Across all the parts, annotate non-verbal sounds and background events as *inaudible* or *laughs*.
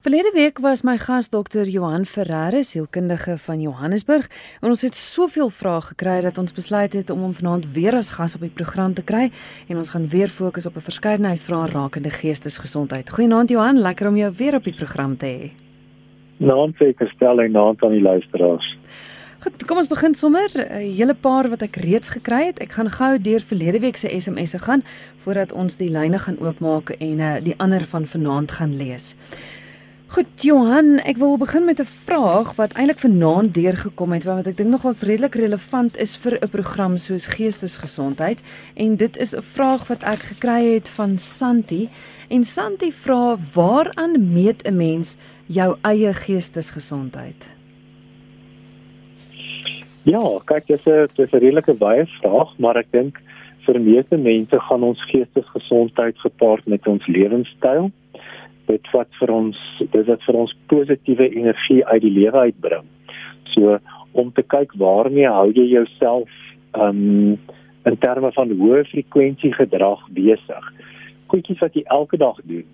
Verlede week was my gas dokter Johan Ferreira, sielkundige van Johannesburg, en ons het soveel vrae gekry dat ons besluit het om hom vanaand weer as gas op die program te kry en ons gaan weer fokus op 'n verskeidenheid vrae rakende geestesgesondheid. Goeienaand Johan, lekker om jou weer op die program te hê. Naam vir gestel en naam aan die luisteraars. Goed, kom ons begin sommer 'n hele paar wat ek reeds gekry het. Ek gaan gou deur verlede week se SMS'e gaan voordat ons die lyne gaan oopmaak en uh, die ander van vanaand gaan lees. Goed Johan, ek wil begin met 'n vraag wat eintlik vanaand deurgekom het wat ek dink nogals redelik relevant is vir 'n program soos Geestesgesondheid. En dit is 'n vraag wat ek gekry het van Santi. En Santi vra waaraan meet 'n mens jou eie geestesgesondheid? Ja, kyk, dit is 'n dit is 'n redelike baie vraag, maar ek dink vir meeste mense gaan ons geestesgesondheid gepaard met ons lewenstyl dit wat vir ons dit wat vir ons positiewe energie uit die lewe uitbring. So om te kyk waarmee hou jy jouself um in terme van hoë frekwensie gedrag besig. Goedjies wat jy elke dag doen.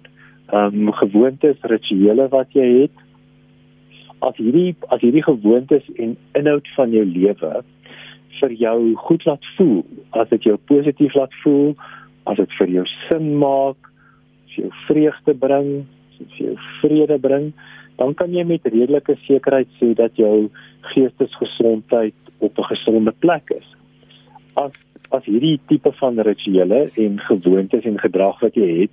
Um gewoontes, rituele wat jy het. As hierdie as hierdie gewoontes en inhoud van jou lewe vir jou goed laat voel, as dit jou positief laat voel, as dit vir jou sin maak, jou vreugde bring, as jou vrede bring, dan kan jy met redelike sekerheid sê dat jou geestesgesondheid op 'n gesonde plek is. As as hierdie tipe van rituele en gewoontes en gedrag wat jy het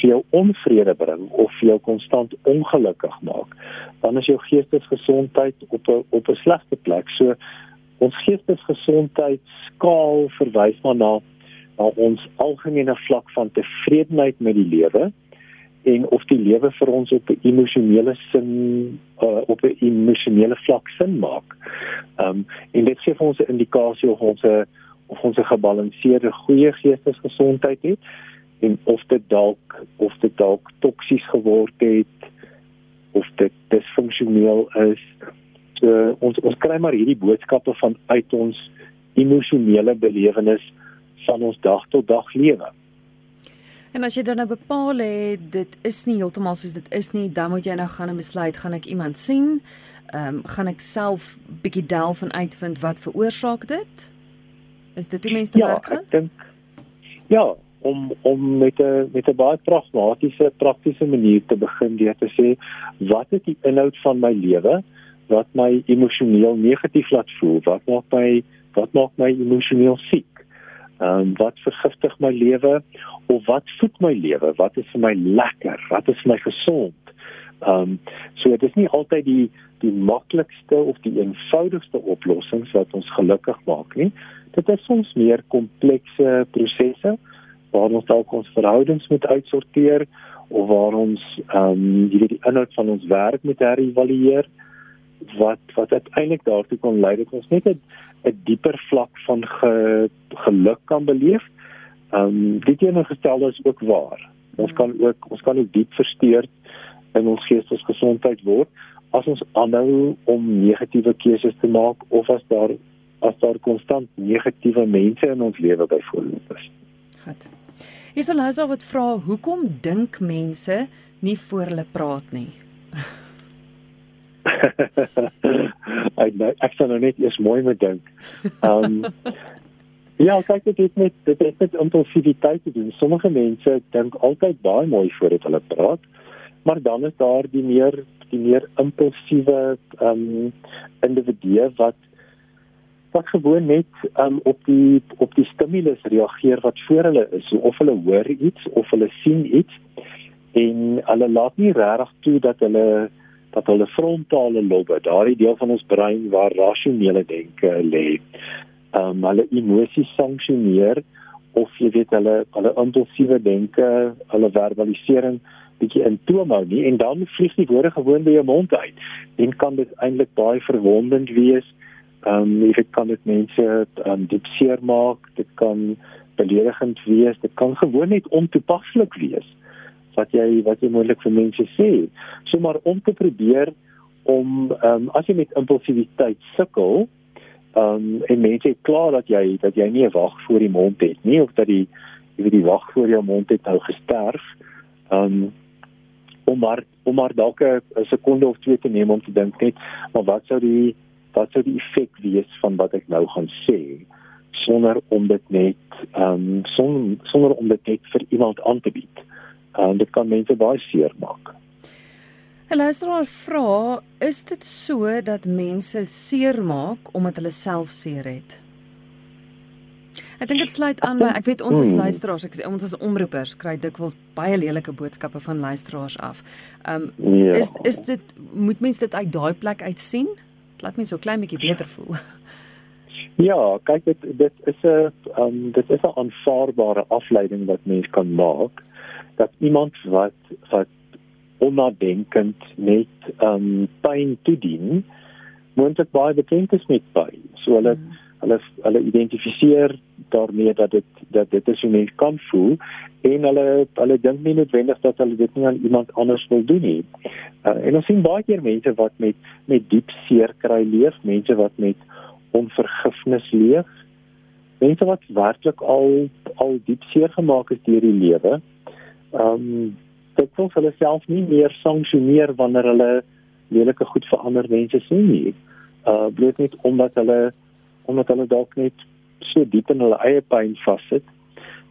vir jou onvrede bring of vir jou konstant ongelukkig maak, dan is jou geestesgesondheid op 'n op 'n slegte plek. So ons geestesgesondheid skaal verwys maar na na ons algemene vlak van tevredenheid met die lewe en of die lewe vir ons op 'n emosionele sin uh, op 'n emosionele vlak sin maak. Ehm um, en dit gee vir ons 'n indikasie of ons 'n of ons 'n gebalanseerde goeie geestesgesondheid het en of dit dalk of dit dalk toksies geword het of dit disfunksioneel is. So ons ons kry maar hierdie boodskappe van uit ons emosionele belewenis van ons dag tot dag lewe. En as jy dan nou bepaal het dit is nie heeltemal soos dit is nie, dan moet jy nou gaan en besluit gaan ek iemand sien? Ehm um, gaan ek self bietjie delf en uitvind wat veroorsaak dit? Is dit hoe mense te ja, werk gaan? Ek dink ja, om om met 'n met 'n baie pragmatiese praktiese manier te begin deur te sê wat is die inhoud van my lewe wat my emosioneel negatief laat voel? Wat maak my wat maak my emosioneel siek? Ehm um, wat vergiftig my lewe of wat voed my lewe? Wat is vir my lekker? Wat is vir my gesond? Ehm um, so dit is nie altyd die die maklikste of die eenvoudigste oplossings wat ons gelukkig maak nie. Dit is soms meer komplekse prosesse waar ons dalk ons verhoudings moet uitsorteer of waar ons ehm um, die, die inhoud van ons werk moet herëvalueer wat wat uiteindelik daartoe kon lei dat ons net 'n 'n dieper vlak van ge, geluk kan beleef. Ehm um, dit teenoorgestelde is ook waar. Ons kan ook ons kan ook diep versteur in ons geestesgesondheid word as ons aanhou om negatiewe keuses te maak of as daar as daar konstant negatiewe mense in ons lewe byvoorbeeld is. Goed. Is daar nou wat vra hoekom dink mense nie voor hulle praat nie? *laughs* *laughs* ek ek sal nou net eers mooi moet dink. Ehm um, *laughs* ja, kyk dit het met dit het met impulsiwiteit te doen. Sommige mense dink altyd baie mooi voordat hulle praat, maar dan is daar die meer die meer impulsiewe ehm um, individue wat wat gewoon net um, op die op die stimulus reageer wat voor hulle is, so of hulle hoor iets of hulle sien iets en hulle laat nie regtig toe dat hulle dat hulle frontale lobbe, daardie deel van ons brein waar rasionele denke lê, ehm um, hulle emosies sanksioneer of jy weet hulle hulle impulsiewe denke, hulle verbalisering bietjie in toom hou nie en dan vlieg die woorde gewoon by jou mond uit. En kan dit eintlik baie verwondend wees. Ehm um, jy kan dit mense um, diep seer maak, dit kan beledigend wees, dit kan gewoon net ontoepaslik wees wat jy wat jy moontlik vir mense sê. So maar om te probeer om ehm um, as jy met impulsiwiteit sukkel, ehm um, en mense het klaar dat jy dat jy nie 'n wag voor die mond het nie of dat die jy weet die wag voor jou mond het nou gesterf. Ehm um, om maar om maar dalk 'n sekonde of twee te neem om te dink net maar wat sou die wat sou die effek wees van wat ek nou gaan sê sonder om dit net ehm um, sonder sonder om dit net vir iemand aan te bied. Ehm um, dit kan mense baie seer maak. 'n Luisteraar vra, is dit so dat mense seer maak omdat hulle self seer het? Ek dink dit sluit aan by ek weet ons as hmm. luisteraars, ek sê ons as omroepers kry dikwels baie lelike boodskappe van luisteraars af. Ehm um, ja. is is dit moet mense dit uit daai plek uit sien? Dit laat mense so klein bietjie beter voel. *laughs* Ja, kyk dit dit is 'n ehm um, dit is 'n aanvaarbare afleiding wat mens kan maak dat iemand wat wat onnadenkend net ehm um, pyn toedien moet dit baie bekend is met pyn. So hulle hmm hulle hulle identifiseer daarmee dat dit dat dit is hoe mens kan voel en hulle hulle dink nie noodwendig dat hulle dit nie aan iemand anders wil doen nie. Uh, en ons sien baie keer mense wat met met diep seer kry leef, mense wat met onvergifnis leef. Mense wat werklik al al diep seer gemaak is deur die lewe. Ehm um, dit voel hulle self nie meer sanksioneer wanneer hulle lelike goed vir ander mense sien nie. Uh bloot net omdat hulle omdat hulle dalk net so diep in hulle eie pyn vassit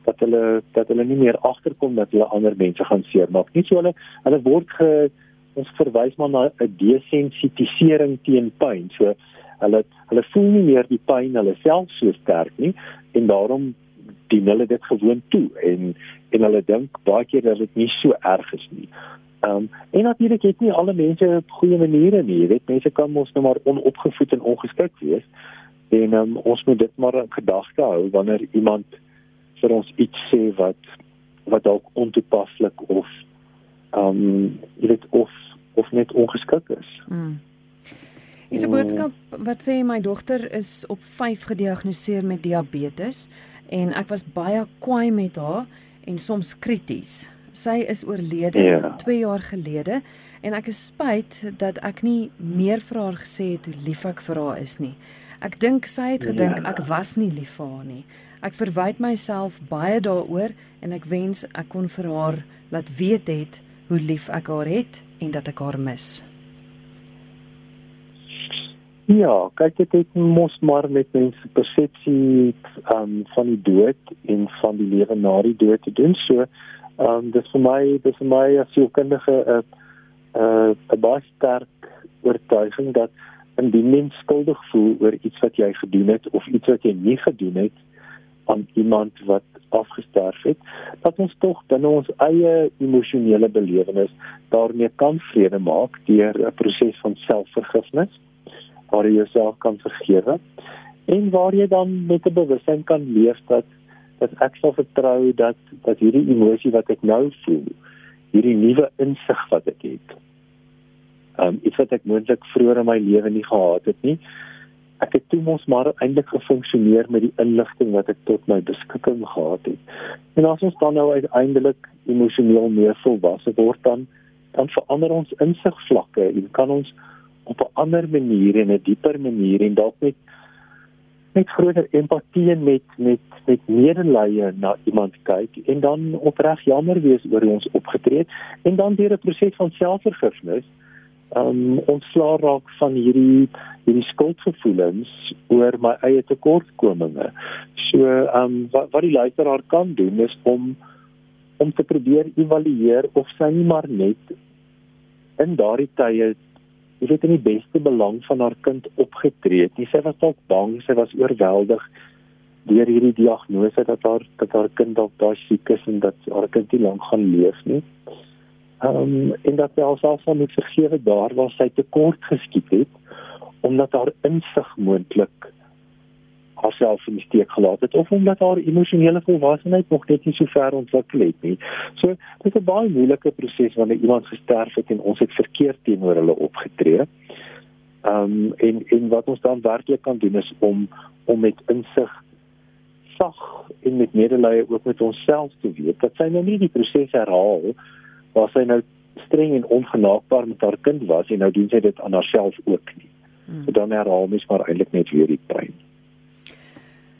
dat hulle dat hulle nie meer agterkom dat hulle ander mense gaan seermaak nie. So hulle hulle word ge ons verwys maar na 'n desensitisering teen pyn. So hulle hulle voel nie meer die pyn hulle self so sterk nie en daarom dien hulle dit gewoon toe en en hulle dink baie keer dat dit nie so erg is nie. Ehm um, en natuurlik het nie alle mense goeie maniere nie. Jy weet mense kan mos nou maar onopgevoed en ongeskik wees en um, ons moet dit maar in gedagte hou wanneer iemand vir ons iets sê wat wat dalk ontoepaslik of ehm um, jy weet of of net ongeskik is. Mm. Is 'n boodskap wat sê my dogter is op 5 gediagnoseer met diabetes en ek was baie kwaai met haar en soms krities. Sy is oorlede 2 yeah. jaar gelede en ek is spyt dat ek nie meer vir haar gesê het hoe lief ek vir haar is nie. Ek dink sy het gedink ja. ek was nie lief vir haar nie. Ek verwyd myself baie daaroor en ek wens ek kon vir haar laat weet het hoe lief ek haar het en dat ek haar mis. Ja, kyk dit het mos maar met mense persepsie um, van die dood en van die lewe na die dood te doen. So, ehm um, dis vir my, dis vir my as 'n kundige 'n 'n 'n baie sterk oortuiging dat indien mens skuldig voel oor iets wat jy gedoen het of iets wat jy nie gedoen het aan iemand wat afgestorf het, dat ons tog binne ons eie emosionele belewenis daarmee kan vrede maak deur 'n proses van selfvergifnis waar jy jouself kan vergewe en waar jy dan met 'n bewustheid kan leef dat dat ek sal vertrou dat dat hierdie emosie wat ek nou voel, hierdie nuwe insig wat ek het, um, iets wat ek moontlik vroeër in my lewe nie gehad het nie. Ek het toe mos maar eintlik gefunksioneer met die inligting wat ek tot my beskikking gehad het. En as ons dan nou uiteindelik emosioneel meer volwasse word dan dan verander ons insigvlakke en kan ons op 'n ander manier en 'n dieper manier en dalk met met groter empatie en met met met medelee na iemand kyk en dan opreg jammer wees oor ons opgetree en dan deur 'n proses van selfvergifnis um ontslaa raak van hierdie hierdie skuldgevoelens oor my eie tekortkominge. So um wat wat die luisteraar kan doen is om om te probeer evalueer of sy nie maar net in daardie tye jy weet in die beste belang van haar kind opgetree het. Nie sy was dalk bang, sy was oorweldig deur hierdie diagnose dat haar dat haar kind dalk daar siek is en dat haar kind nie lank gaan leef nie. Ehm um, en dat sy alself van moet vergewe daar waar sy tekort geskiet het omdat haar insig moontlik haarself in die steek gelaat het of omdat haar emosionele volwassenheid nog net nie so ver ontwikkel het nie. So dit is 'n baie moeilike proses wanneer iemand gesterf het en ons het verkeerd teenoor hulle opgetree. Ehm um, en en wat ons dan werklik kan doen is om om met insig sag en met medelee ook met onsself te weet dat sy nou nie die proses herhaal waar sy nou streng en ongenaakbaar met haar kind was en nou doen sy dit aan haarself ook nie. Hmm. So dan herhaal mens maar eintlik net weer die pyn.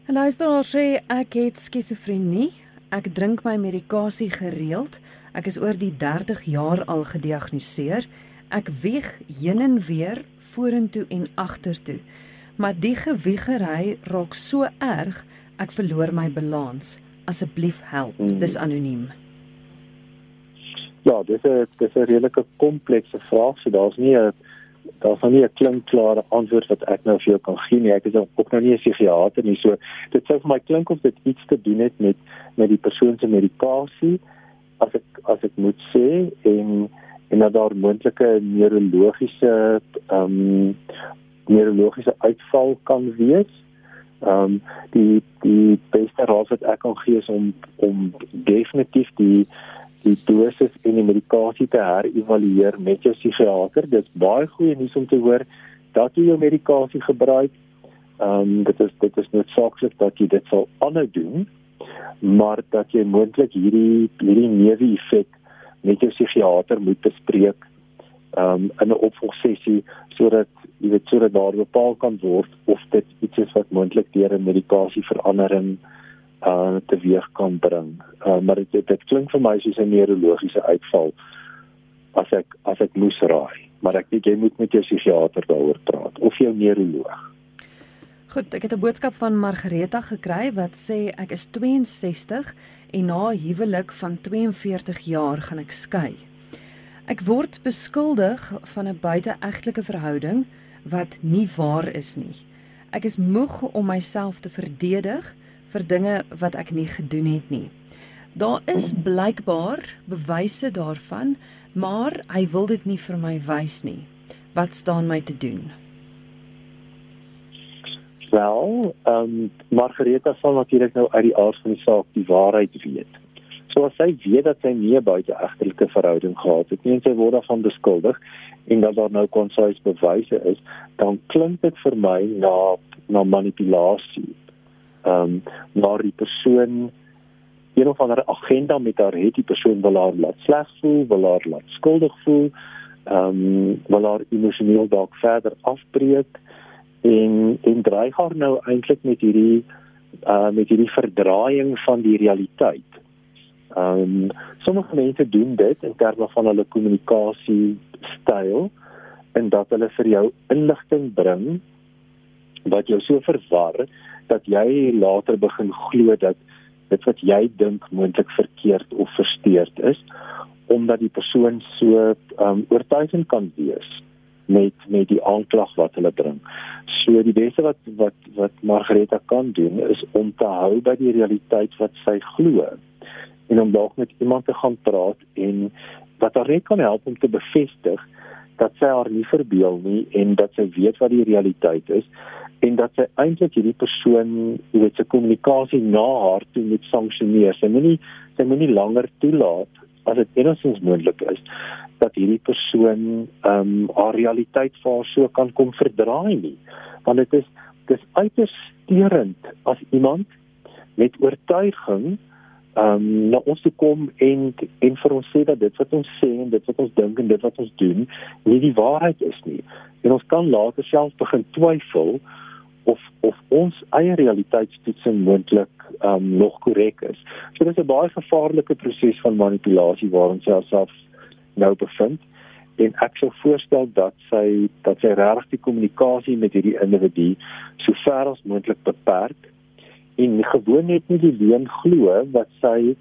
Luister ons sê ek het skizofrenie. Ek drink my medikasie gereeld. Ek is oor die 30 jaar al gediagnoseer. Ek wieg heen en weer vorentoe en agtertoe. Maar die gewiegery raak so erg, ek verloor my balans. Asseblief help. Hmm. Dis anoniem. Ja, dis 'n dis 'n redelike komplekse vraag. So daar's nie 'n daar's nog nie 'n klinkklare antwoord wat ek nou vir jou kan gee nie. Ek is ook nou nie 'n psigiater nie. So dit sou vir my klink of dit iets te doen het met met die persoon se medikasie as ek as ek moet sê en en dat daar moontlike neurologiese ehm um, neurologiese uitval kan wees. Ehm um, die die beste raad wat ek kan gee is om om definitief die die dosis en die medikasie te herëvalueer met jou psigiater. Dit is baie goeie nuus om te hoor dat jy jou medikasie gebruik. Ehm um, dit is dit is noodsaaklik dat jy dit sal aanhou doen, maar dat jy moontlik hierdie hierdie neeweffek met jou psigiater moet bespreek ehm um, in 'n opvolgsessie sodat jy weet sodat daar bepaal kan word of dit iets is wat moontlik deur 'n medikasieverandering uh teweeg kan bring. Uh maar dit dit klink vir my soos 'n neurologiese uitval as ek as ek moes raai. Maar ek dink jy moet met jou psigiater daaroor praat of jou neuroloog. Goed, ek het 'n boodskap van Margareta gekry wat sê ek is 62 en na huwelik van 42 jaar gaan ek skei. Ek word beskuldig van 'n buiteegtelike verhouding wat nie waar is nie. Ek is moeg om myself te verdedig vir dinge wat ek nie gedoen het nie. Daar is blykbaar bewyse daarvan, maar hy wil dit nie vir my wys nie. Wat staan my te doen? Wel, ehm um, Margareta sal natuurlik nou uit die aard van die saak die waarheid weet. So as sy weet dat sy nie 'n buiteegtelike verhouding gehad het nie en sy word daarvan beskuldig en dat daar nou konsuis bewyse is, dan klink dit vir my na na manipulasie ehm um, maar die persoon een of ander agenda met haar het die persoon wil haar laat sleg voel, wil haar laat skuldig voel, ehm um, wil haar emosioneel dalk verder afbreek en en dreig haar nou eintlik met hierdie uh met hierdie verdraaiing van die realiteit. Ehm um, sommige mense doen dit in terme van hulle kommunikasie styl en dat hulle vir jou inligting bring wat jou so verwar dat jy later begin glo dat dit wat jy dink moontlik verkeerd of versteurd is omdat die persoon so um, oortuigend kan wees met met die aanklag wat hulle bring. So die beste wat wat wat Margareta kan doen is om te hou by die realiteit wat sy glo en om dalk met iemand te gaan praat en wat haar net kan help om te bevestig dat sy haar nie verbeel nie en dat sy weet wat die realiteit is en dat sy eintlik hierdie persoon, jy weet, se kommunikasie na haar toe moet sanksioneer. Sy moenie sy moenie langer toelaat as dit enigstens moontlik is dat hierdie persoon ehm um, haar realiteit vir haar so kan kom verdraai nie. Want dit is dis uiters steurend as iemand met oortuiging um, na ons toe kom en en vir ons sê dat dit wat ons sê en dit wat ons dink en dit wat ons doen nie die waarheid is nie. En ons kan later self begin twyfel of of ons eie realiteitstoetsing moontlik um, nog korrek is. So dis 'n baie gevaarlike proses van manipulasie waarin sy haarself nou bevind en ek sou voorstel dat sy dat sy regtig die kommunikasie met hierdie individu so ver as moontlik beperk en gewoon net nie die leuen glo wat sy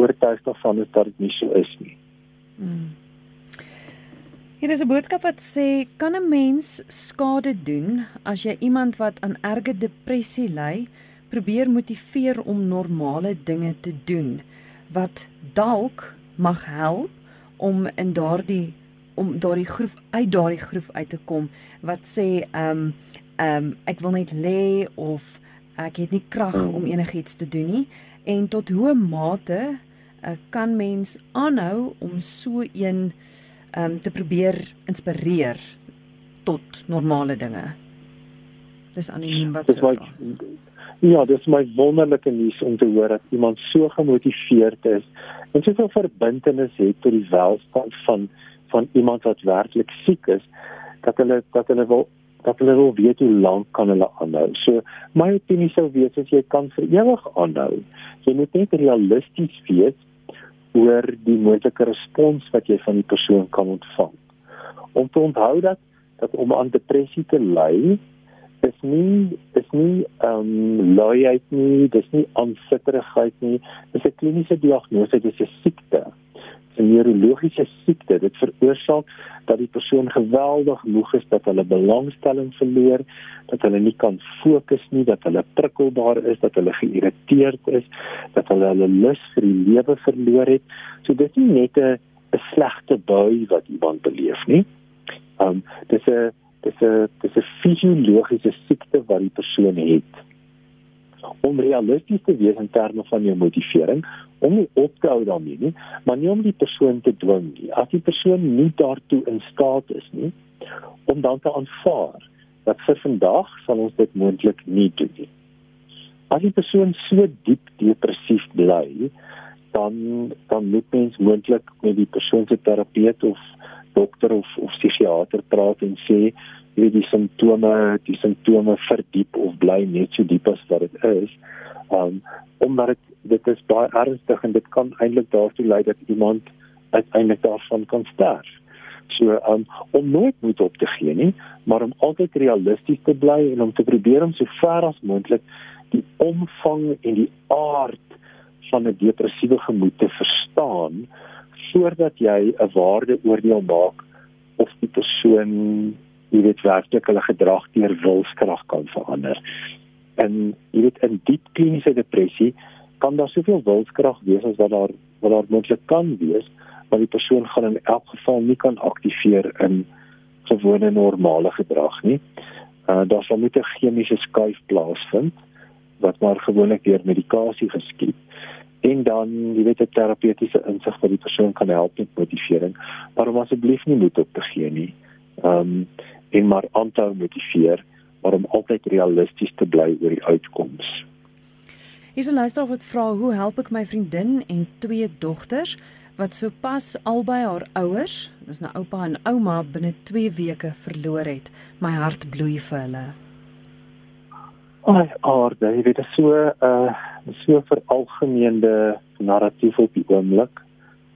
oortuig daarvan is dat dit nie so is nie. Hmm. Hier is 'n boodskap wat sê kan 'n mens skade doen as jy iemand wat aan erge depressie ly, probeer motiveer om normale dinge te doen wat dalk mag help om in daardie om daardie groef uit daardie groef uit te kom wat sê ehm um, ehm um, ek wil net lê of ek het nie krag mm. om enigiets te doen nie en tot hoe mate uh, kan mens aanhou om so een um, te probeer inspireer tot normale dinge. Dis anoniem wat so. Ja, dis my wonderlike nuus om te hoor dat iemand so gemotiveerd is en soveel verbintenis het tot die welstand van van iemand wat werklik siek is dat hulle dat hulle wil dat hulle wil weet hoe lank kan hulle aanhou. So my opinie sou wees as jy kan vir ewig aanhou. Jy moet net realisties wees oor die moontlike respons wat jy van die persoon kan ontvang. Om te onthou dat dat om aan depressie te ly is nie is nie ehm um, luiheid nie, dis nie aansitterigheid nie. Dis 'n kliniese diagnose, dis 'n siekte. 'n neurologiese siekte. Dit veroorsaak dat die persoon geweldig moeg is, dat hulle belangstelling verloor, dat hulle nie kan fokus nie, dat hulle prikkelbaar is, dat hulle geïrriteerd is, dat hulle hulle lus vir die lewe verloor het. So dit is nie net 'n 'n slegte bui wat iemand beleef nie. Um dis 'n dis 'n dis 'n fisiologiese siekte wat die persoon het. Om realisties te wees in terme van jou motivering, om nie op te hou daarmee nie, maar nie om die persoon te dwing nie. As die persoon nie daartoe in staat is nie, om dan te aanvaar dat vir vandag sal ons dit moontlik nie doen nie. As die persoon so diep depressief bly, dan dan moet mens moontlik met die persoon se terapeut of dokter of of psigiater praat en sê weet die simptome die simptome verdiep of bly net so diep as wat dit is um, omdat dit dit is baie ernstig en dit kan eintlik daartoe lei dat iemand uiteindelik daarvan kan sterf. So um, om nooit moed op te gee nie, maar om altyd realisties te bly en om te probeer om so ver as moontlik die omvang en die aard van 'n depressiewe gemoed te verstaan sodat jy 'n waardeoordeel maak of die persoon jy weet werklik hulle gedrag deur wilskrag kan verander. En jy weet in diep kliniese depressie kan daar soveel wilskrag wees as wat daar wat daar moontlik kan wees, maar die persoon gaan in elk geval nie kan aktiveer in gewone normale gedrag nie. Uh daar sal moet 'n chemiese skuif plaasvind wat maar gewoonlik deur medikasie geskied en dan jy weet 'n terapeutiese insig wat die persoon kan help met motivering, maar om asseblief nie moed op te gee nie. Um en maar aanhou motiveer, maar om altyd realisties te bly oor die uitkomste. Hier is 'n luisteraar wat vra hoe help ek my vriendin en twee dogters wat sopas albei haar ouers, dis nou oupa en ouma binne 2 weke verloor het. My hart bloei vir hulle. Ai, aarde, jy weet dit is so 'n uh, so veralgemeende narratief op die oomblik.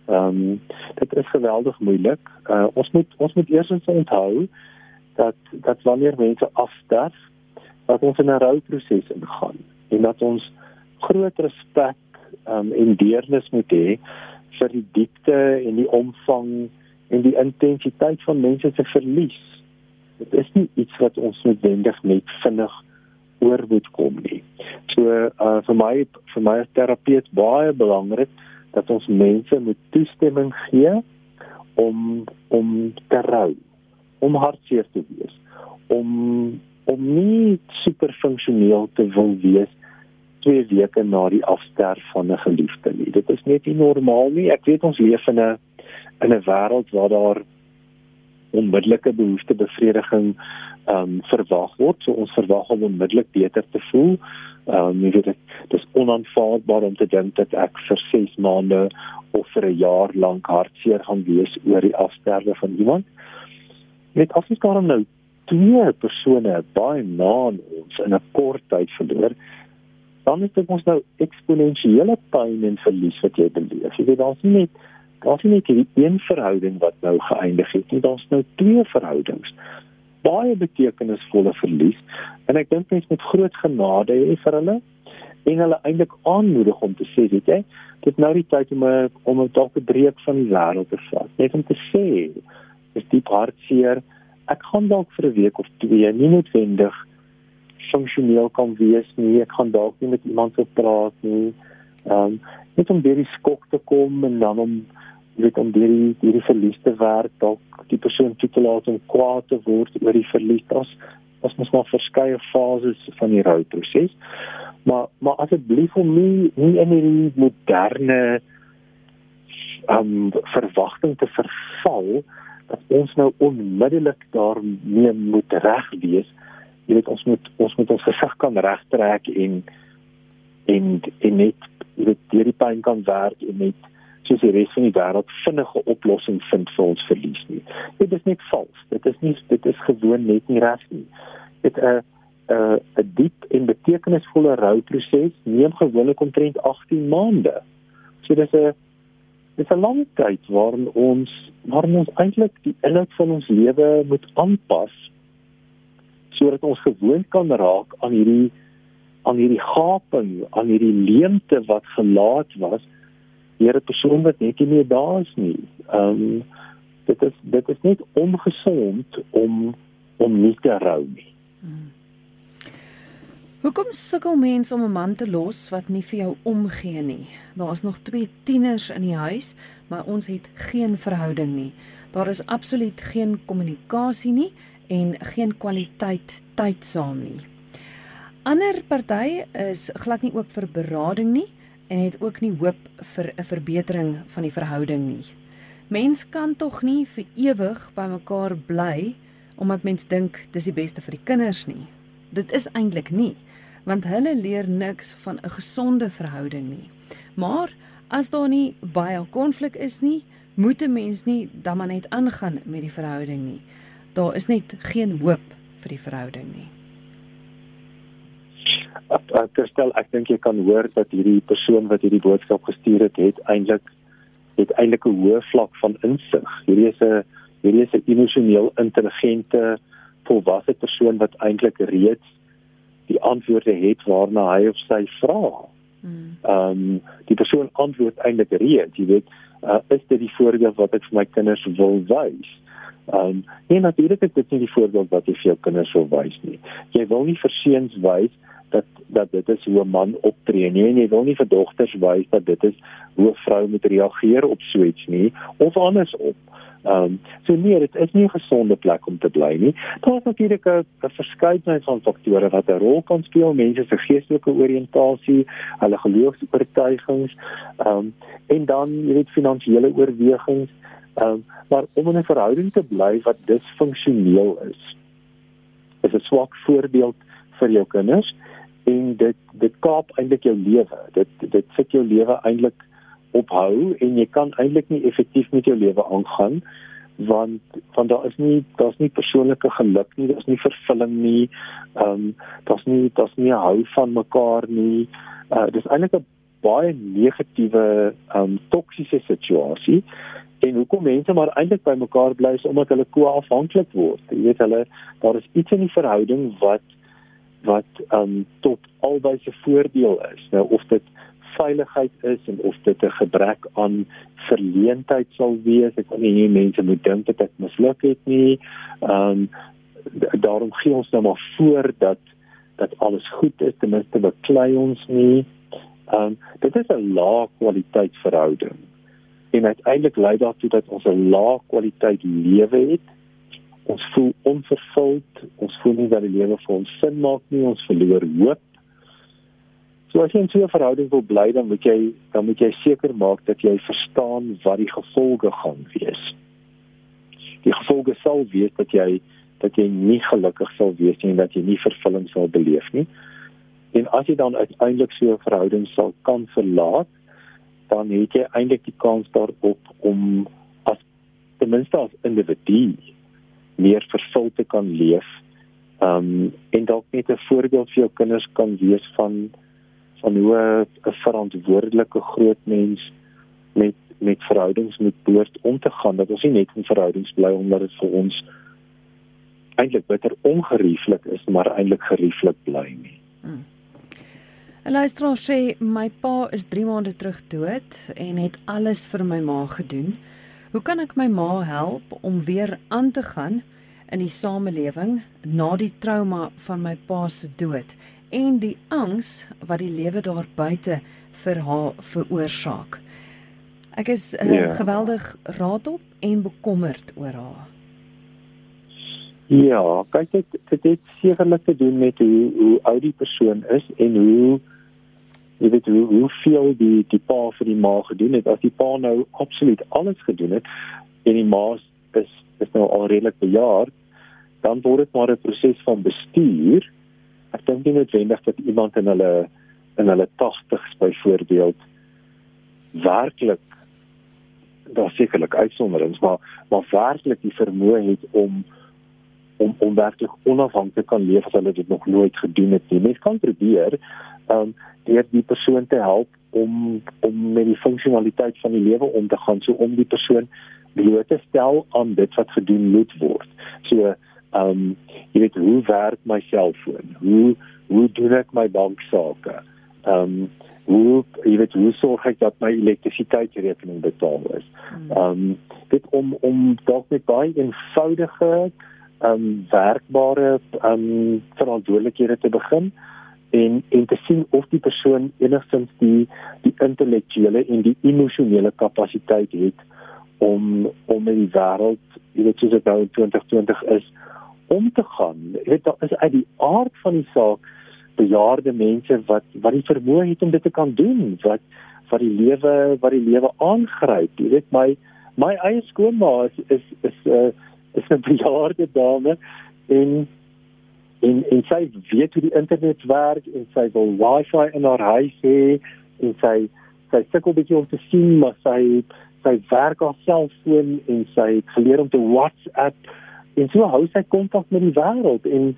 Ehm um, dit is geweldig moeilik. Uh, ons moet ons moet eers onthou dat dat wanneer mense afsterf, dat ons in 'n rouproses ingaan en dat ons groot respek um, en deernis moet hê vir die diepte en die omvang en die intensiteit van mense se verlies. Dit is nie iets wat ons noodwendig net vinnig oor moet kom nie. So uh, vir my vir my as terapeut baie belangrik dat ons mense moet toestemming gee om om te rou, om hartseer te wees, om om nie super funksioneel te wil wees 2 weke na die afsterf van 'n geliefde nie. Dit is net nie normaal nie. Ek weet ons leef in 'n in 'n wêreld waar daar onmiddellike behoeftebevrediging ehm um, verwag word. So ons verwag om onmiddellik beter te voel. Ehm um, jy weet dit dis onaanvaarbaar om te dink dat ek vir 6 maande of vir 'n jaar lank hartseer gaan wees oor die afsterwe van iemand. Net as ons daarom nou twee persone baie na ons in 'n kort tyd verloor, dan is dit mos nou eksponensiële pyn en verlies wat jy beleef. Jy weet daar's nie net daar's nie net hierdie een verhouding wat nou geëindig het nie, daar's nou twee verhoudings. Baie betekenisvolle verlies en ek dink mense met groot genade hê vir hulle en hulle eintlik aanmoedig om te sê, weet jy, dit nou die tyd om 'n om 'n dalk 'n breek van die wêreld te vat. Net om te sê, is diep hartseer. Ek gaan dalk vir 'n week of twee nie noodwendig funksioneel kan wees nie. Ek gaan dalk nie met iemand so praat nie. Ehm um, net om deur die skok te kom en dan om weet om deur die hierdie verlies te werk, dalk die persoon toe te laat om kwaad te word oor die verlies. Dit was mos maar verskeie fases van die rouproses. Maar maar asseblief om nie nie in hierdie moderne um, verwagting te verval dat ons nou onmiddellik daarmee moet reg wees jy weet ons moet ons moet ons gesig kan regtrek en en en net jy weet deur die pyn kan werk en net soos die res van die wêreld vinnige oplossing vind vir ons verlies nie. Dit is net vals. Dit is nie dit is gewoon net nie reg nie. Dit 'n 'n 'n diep en betekenisvolle rouproses neem gewoonlik omtrent 18 maande. So dis 'n dis 'n lang tyd waarin ons waarin ons eintlik die inhoud van ons lewe moet aanpas sodat ons gewoond kan raak aan hierdie aan hierdie gaping, aan hierdie leemte wat gelaat was deur 'n persoon wat net nie meer daar is nie. Ehm um, dit is dit is net ongesond om om nie te rou nie. Hmm. Hoekom sukkel mense om 'n man te los wat nie vir jou omgee nie? Daar's nog twee tieners in die huis, maar ons het geen verhouding nie. Daar is absoluut geen kommunikasie nie en geen kwaliteit tyd saam nie. Ander party is glad nie oop vir berading nie en het ook nie hoop vir 'n verbetering van die verhouding nie. Mens kan tog nie vir ewig by mekaar bly omdat mens dink dis die beste vir die kinders nie. Dit is eintlik nie, want hulle leer niks van 'n gesonde verhouding nie. Maar as daar nie baie konflik is nie, moet 'n mens nie dan maar net aangaan met die verhouding nie. Daar is net geen hoop vir die verhouding nie. Terstel ek dink jy kan hoor dat hierdie persoon wat hierdie boodskap gestuur het, het eintlik het eintlik 'n hoë vlak van insig. Hierdie is 'n hierdie is 'n emosioneel intelligente volwasse persoon wat eintlik reeds die antwoorde het waarna hy of sy vra. Hmm. Ehm um, die persoon antwoord eintlik reeds, jy weet, uh, is dit die voorbeeld wat ek vir my kinders wil wys? Ehm um, nee natuurlik is dit nie die voorbeeld wat jy vir jou kinders wil wys nie. Jy wil nie vir seuns wys dat dat dit is hoe 'n man optree nie en jy wil nie vir dogters wys dat dit is hoe 'n vrou moet reageer op so iets nie of andersom. Ehm um, so nee, dit is nie 'n gesonde plek om te bly nie. Daar is natuurlik 'n verskeidenheid van faktore wat 'n rol kan speel, mense se geestelike oriëntasie, hulle geloofs-oortuigings, ehm um, en dan jy weet finansiële oorwegings. Ehm um, maar om in 'n verhouding te bly wat disfunksioneel is, is 'n swak voorbeeld vir jou kinders en dit dit kaap eintlik jou lewe. Dit dit sit jou lewe eintlik ophou en jy kan eintlik nie effektief met jou lewe aangaan want want daar is nie daar's nie persoonlike geluk nie, daar's nie vervulling nie. Ehm um, daar's nie daar's nie hou van mekaar nie. Uh dis eintlik 'n baie negatiewe ehm um, toksiese situasie en hoekom mense maar eintlik by mekaar bly is omdat hulle koafhanklik word. Jy weet hulle daar is iets in die verhouding wat wat ehm um, tot albei se voordeel is. Nou of dit veiligheid is en of dit 'n gebrek aan verleentheid sal wees. Ek wil nie mense moet dink dat ek misluk het nie. Ehm um, daarom gee ons nou maar voor dat dat alles goed is, ten minste beklei ons nie. Ehm um, dit is 'n lae kwaliteit verhouding. En uiteindelik lei daartoe dat ons 'n lae kwaliteit lewe het ons voel onvervuld, ons voel nie dat die lewe vir ons sin maak nie, ons verloor hoop. So as jy in so 'n verhouding wil bly, dan moet jy dan moet jy seker maak dat jy verstaan wat die gevolge gaan wees. Die gevolge sal wees dat jy dat jy nie gelukkig sal wees nie en dat jy nie vervulling sal beleef nie. En as jy dan uiteindelik so 'n verhouding sal kan verlaat, dan het jy eintlik die kans daarop om as ten minste as individu meer vervuld te kan leef. Um en dalk net 'n voorbeeld vir jou kinders kan wees van van hoe 'n verantwoordelike groot mens met met verhoudings moet behoort om te gaan. Dat ons nie net in verhoudings bly omdat dit vir ons eintlik bitter ongerieflik is, maar eintlik gerieflik bly nie. Hmm. En luister, sê my pa is 3 maande terug dood en het alles vir my ma gedoen. Hoe kan ek my ma help om weer aan te gaan in die samelewing na die trauma van my pa se dood en die angs wat die lewe daar buite vir haar veroorsaak? Ek is uh, ja. geweldig raadop en bekommerd oor haar. Ja, kyk dit dit het sekerlik te doen met hoe hoe oud die persoon is en hoe jy weet hoe hoe veel die die pa vir die ma gedoen het. As die pa nou absoluut alles gedoen het en die ma is is nou al redelik bejaard dan word dit maar 'n proses van bestuur. Ek dink nie noodwendig dat iemand in hulle in hulle 80s byvoorbeeld werklik daar sekerlik uitsonderings maar maar werklik die vermoë het om om om werklik onafhanklik kan leef as hulle dit nog nooit gedoen het nie. Mens kan probeer, ehm um, deur die persoon te help om om met die funksionaliteit van die lewe om te gaan so om die persoon bloot te stel aan dit wat gedoen moet word. So ehm um, jy weet hoe werk my selfoon? Hoe hoe doen ek my banksaake? Ehm um, hoe jy weet hoe sorg ek dat my elektrisiteitsrekening betaal is? Ehm um, dit om om dalk met baie eenvoudige ehm um, werkbare um, verantwoordelikhede te begin en en te sien of die persoon enigstens die die intellektuele en die emosionele kapasiteit het om om met die wêreld, jy weet soos dit nou in 2020 is, om te gaan. Jy weet daar is uit die aard van die saak bejaarde mense wat wat die vermoë het om dit te kan doen, wat wat die lewe wat die lewe aangryp. Jy weet my my eie skoonma is is is 'n uh, is 'n bejaarde dame en en en sy weet hoe die internet werk en sy wil wifi in haar huis hê en sy sy sukkel bietjie om te sien maar sy sy werk op selfoon en sy het geleer om te WhatsApp en so hou sy kontak met die wêreld en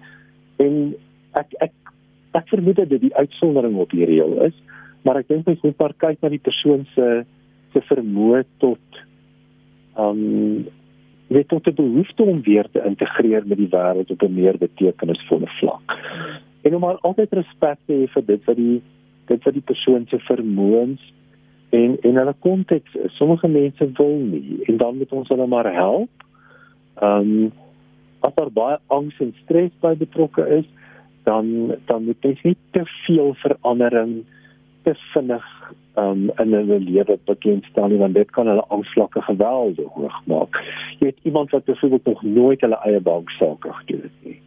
en ek ek ek vermoed dat dit die uitsondering op die reël is maar ek dink mens moet maar kyk na die persoon se se vermoë tot um weet tot die behoefte om weer te integreer met die wêreld op 'n meer betekenisvolle vlak. En om maar altyd respek te hê vir dit wat die dit wat die persoon se vermoëns en en hulle konteks is. Sommige mense wil nie en dan moet ons hulle maar help. Ehm um, as daar baie angs en stres by betrokke is, dan dan moet jy nie te veel verandering te vinnig um, in hulle lewe bekend staan nie want dit kan hulle angsvlakke geweldig hoog maak. Jy het iemand wat byvoorbeeld nog nooit hulle eie bank sake gedoen het nie.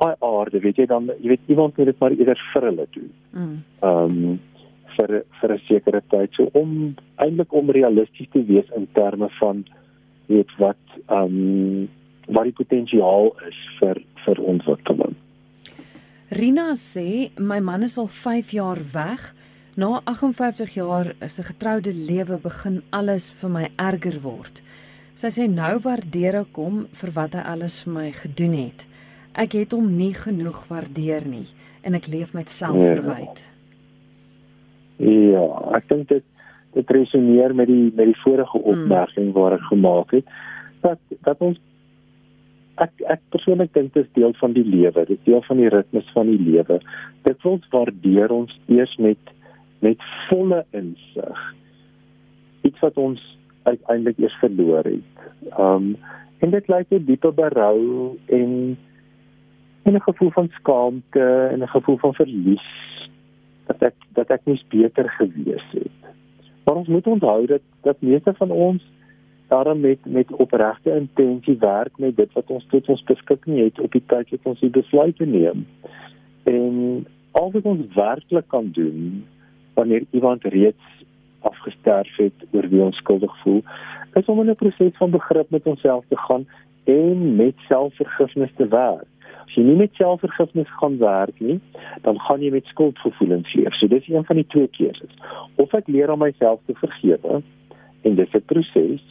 Ai aarde, weet jy dan jy weet iemand moet dit maar eerder vir hulle doen. Ehm mm. um, vir vir 'n sekere tyd so om eintlik om realisties te wees in terme van weet wat ehm um, wat die potensiaal is vir vir ontwikkeling. Rina sê my man is al 5 jaar weg. Na 58 jaar is 'n getroude lewe begin alles vir my erger word. Sy sê nou waardeer ek hom vir wat hy alles vir my gedoen het. Ek het hom nie genoeg waardeer nie en ek leef met selfverwyd. Ja. Ja, ek dink dit dit resoneer met die met die vorige hmm. opmerking mm. wat ek gemaak het dat dat ons ek ek persoonlik dink dit is deel van die lewe, dit is deel van die ritmes van die lewe. Dit word waardeer ons eers met met volle insig. Iets wat ons uiteindelik eers verloor het. Um en dit lei tot diepe berou en en 'n gevoel van skaamte en 'n gevoel van verlies dat ek dat ek moes beter gewees het. Maar ons moet onthou dat dat meeste van ons daarom met met opregte intensie werk met dit wat ons tot ons beskikking het op die tyd wat ons die besluite neem. En al wat ons werklik kan doen wanneer iemand reeds afgesterf het oor wie ons skuldig voel, is om in 'n proses van begrip met onsself te gaan en met selfvergifnis te werk. As jy nie met selfvergifnis gaan werk nie, dan gaan jy met skuldgevoelens leef. So dis een van die twee keuses. Of ek leer om myself te vergewe en dis 'n proses.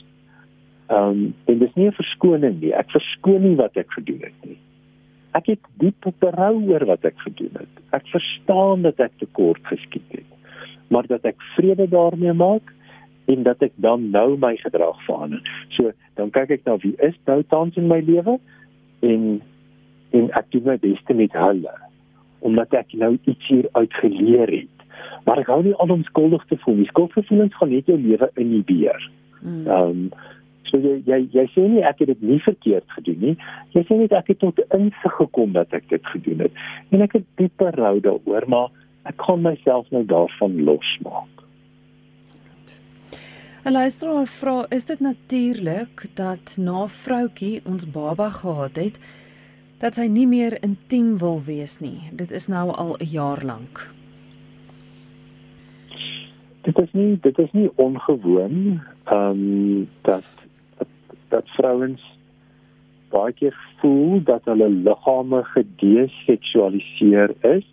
Ehm um, en dis nie 'n verskoning nie. Ek verskoon nie wat ek gedoen het nie. Ek het diep berou oor wat ek gedoen het. Ek verstaan dat ek tekort geskiet. Maar dat ek vrede daarmee maak en dat ek dan nou my gedrag verander. So, dan kyk ek na wie is nou tans in my lewe en en ek doen my bes met hulle omdat ek nou iets hier uitgeleer het. Maar ek hou nie aan om skuldig te voel nie. Skuldgevoelens gaan net jou lewe inhibeer. Hmm. Ehm um, so jy jy jy sê nie ek het dit nie verkeerd gedoen nie. Jy sê net ek het tot insig gekom dat ek dit gedoen het. En ek het dieper rou daaroor, maar ek kan myself nou daarvan losmaak. 'n Luisteraar vra, is dit natuurlik dat na vroutjie ons baba gehad het, dat sy nie meer intiem wil wees nie. Dit is nou al 'n jaar lank. Dit is nie dit is nie ongewoon ehm um, dat, dat dat vrouens baie keer voel dat hulle liggame gedeseksualiseer is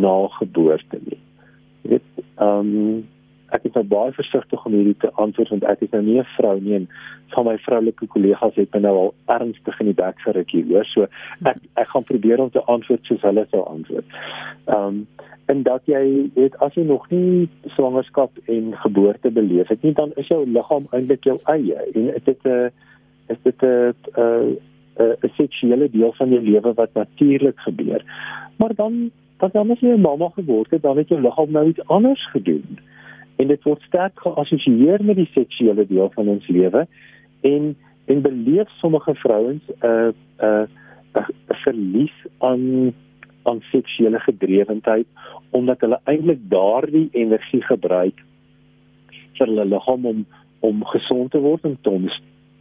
na geboorte nie. Dit ehm um, ek is nou baie versigtig om hierdie te antwoord want ek is nou nie 'n vrou nie en van my vroulike kollegas het my nou al ernstig in die bek geruk hier hoor. So ek ek gaan probeer om te antwoord soos hulle sou antwoord. Ehm um, en dat jy weet as jy nog nie swangerskap en geboorte beleef het nie dan is jou liggaam eintlik jou eie en dit is 'n is dit 'n 'n seksuele deel van jou lewe wat natuurlik gebeur. Maar dan dan dan as jy 'n mamma geword het, dan het jou liggaam nou iets anders gedoen. En dit word sterk geassosieer met die seksuele deel van ons lewe en en beleef sommige vrouens 'n uh, 'n uh, 'n uh, verlies aan aan seksuele gedrewendheid omdat hulle eintlik daardie energie gebruik vir hulle liggaam om om gesond te word en om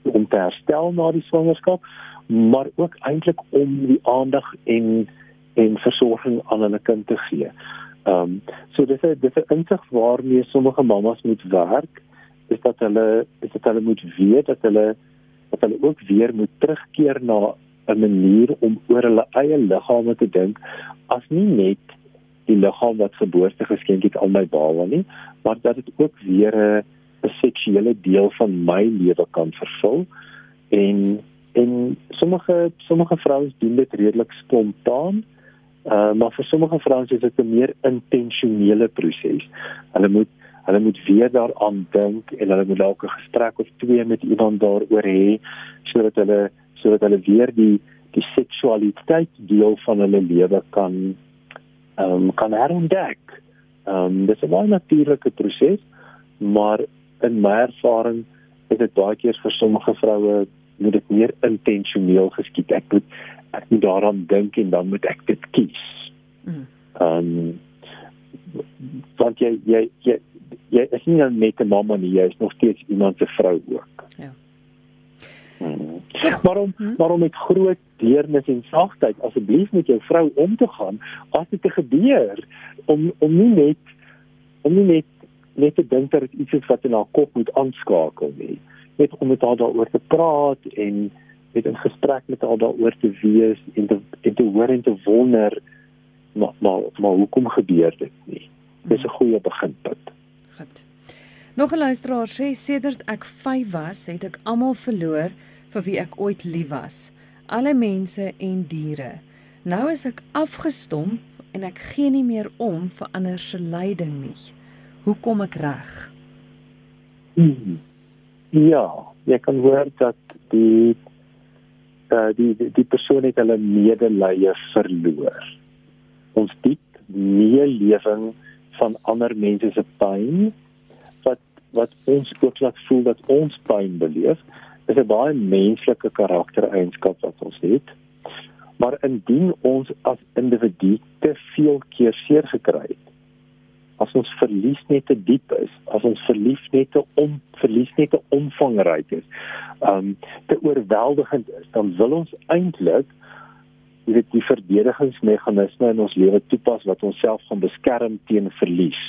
om te herstel na die swangerskap maar ook eintlik om die aandag en en versorging aan hulle kind te gee. Ehm um, so dis 'n dis 'n insig waarmee sommige mammas moet werk is dat hulle is dat hulle moet weet dat hulle dat hulle ook weer moet terugkeer na 'n manier om oor hulle eie liggame te dink as nie net die liggaam wat geboorte geskenk het aan my baba nie, maar dat dit ook weer 'n 'n seksuele deel van my lewe kan vervul en en sommige sommige vrouens doen dit redelik spontaan Uh, maar vir sommige vrouens is dit 'n meer intentionele proses. Hulle moet hulle moet weer daaraan dink en hulle moet dalk 'n gesprek of twee met iemand daaroor hê sodat hulle sodat hulle weer die die seksualiteit deel van hulle lewe kan ehm um, kan herontdek. Ehm um, dis 'n baie natuurlike proses, maar in my ervaring is dit baie keer vir sommige vroue moet dit meer intentioneel geskied. Ek moet ek moet daaraan dink en dan moet ek dit kies. Mm. Ehm um, want jy jy jy jy is nie net 'n mamma nie, jy is nog steeds iemand se vrou ook. Ja. Hmm. Waarom hmm? waarom met groot deernis en sagtheid asseblief met jou vrou om te gaan as dit te gebeur om om nie net om nie net net te dink dat dit iets is wat in haar kop moet aanskakel nie net om met haar daaroor te praat en met 'n gesprek met haar daaroor te wees en te en te hoor en te wonder maar maar, maar hoekom gebeur dit nie? Dis 'n goeie beginpunt. Goed. Nog 'n luisteraar sê sedert ek 5 was, het ek almal verloor vir wie ek ooit lief was. Alle mense en diere. Nou is ek afgestomp en ek gee nie meer om vir ander se lyding nie. Hoe kom ek reg? Hmm. Ja, jy kan hoor dat die uh, die die, die persoon het hulle medelee verloor. Ons diep meelewing van ander mense se pyn wat wat ons ook laat voel dat ons pyn beleef is 'n baie menslike karaktereienskap wat ons het. Maar indien ons as individu te veel keer seer gekry het, as ons verlies net te diep is, as ons verlief net te om verlies net te omvangryk is, um te oorweldigend is, dan wil ons eintlik weet die verdedigingsmeganisme in ons lewe toepas wat ons self gaan beskerm teen verlies.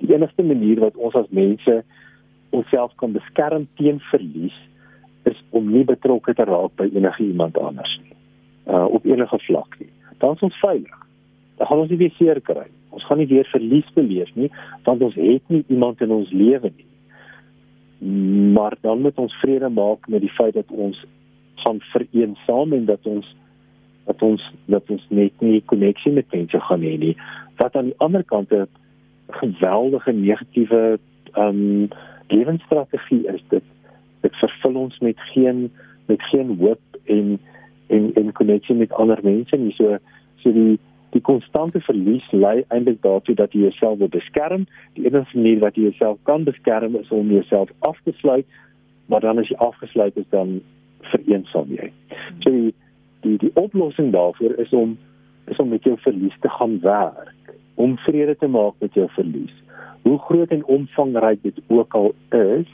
Die enigste manier wat ons as mense onsself kan beskerm teen verlies is om nie betrokke te raak by enige iemand anders nie. Uh op enige vlak nie. Dan is ons veilig. Dan gaan ons nie weer seer kry nie ons gaan nie weer verlies beleef nie want ons het nie iemand in ons lewe nie. Maar dan moet ons vrede maak met die feit dat ons gaan vereensaam en dat ons dat ons dat ons net nie koneksie met mense gaan hê nie. Wat aan die ander kant 'n geweldige negatiewe ehm um, lewensstrategie is dit dit vervul ons met geen met geen hoop en en en koneksie met ander mense nie. So so die die konstante verlies lei eintlik daartoe dat jy jouself wil beskerm. Die enigste manier wat jy jouself kan beskerm is om jouself af te sluit, maar dan as jy afgesluit is dan vereensaam jy. So die die die oplossing daarvoor is om is om met jou verlies te gaan werk, om vrede te maak met jou verlies. Hoe groot en omvangryk dit ook al is,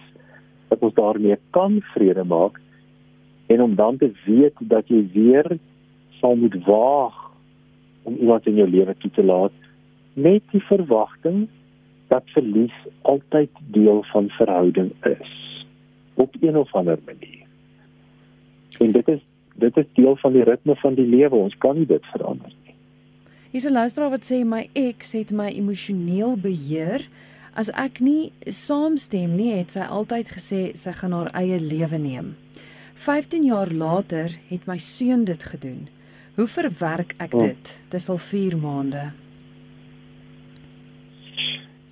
dat ons daarmee kan vrede maak en om dan te weet dat jy weer sal moet waag om iemand in jou lewe toe te laat met die verwagting dat verlies altyd deel van verhouding is op een of ander manier. En dit is dit is deel van die ritme van die lewe. Ons kan nie dit verander nie. Hier's 'n luisteraar wat sê my ex het my emosioneel beheer. As ek nie saamstem nie, het sy altyd gesê sy gaan haar eie lewe neem. 15 jaar later het my seun dit gedoen. Hoe verwerk ek oh. dit? Dis al 4 maande.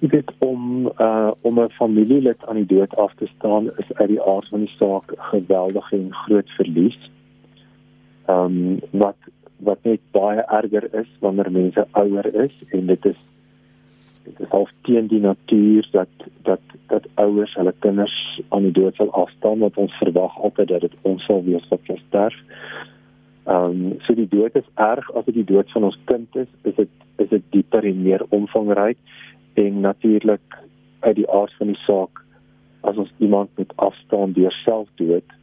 Ek weet om uh om 'n familielid aan die dood af te staan is uit die aard van die saak geweldig en groot verlies. Ehm um, wat wat net baie erger is wanneer mense ouer is en dit is dit is half teen die natuur dat dat dat ouers hulle kinders aan die dood sal afstaan wat ons verwag altyd dat dit ons sal wees wat sterf. Ehm um, so die dood is erg as dit die dood van ons kind is, is dit is dit dieper en meer omvangryk en natuurlik uit die aard van die saak as ons iemand met afstaan deur selfdood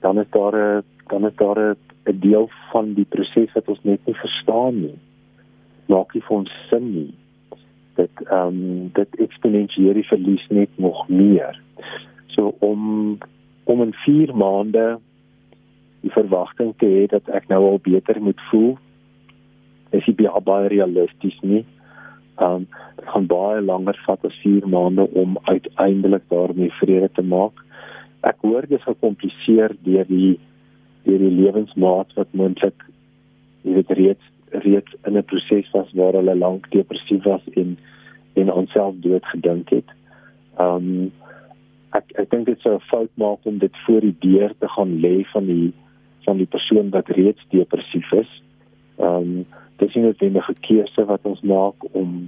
dan is daar 'n dan is daar 'n deel van die proses wat ons net nie verstaan nie. Maak nie vir ons sin nie. Dit ehm um, dit eksponensiële die verlies net nog meer. So om om in 4 maande die verwagting te hê dat ek nou al beter moet voel is nie baie realisties nie. Ehm um, dit gaan baie langer vat as 4 maande om uiteindelik daarmee vrede te maak. Ek hoor dit is gekompliseer deur die deur die lewensmaat wat moontlik weet reeds reeds in 'n proses was waar hulle lank depressief was en en onsself dood gedink het. Um ek ek dink dit sou 'n fout maak om dit voor die deur te gaan lê van die van die persoon wat reeds depressief is. Um dis nie 'n noodwendige keuse wat ons maak om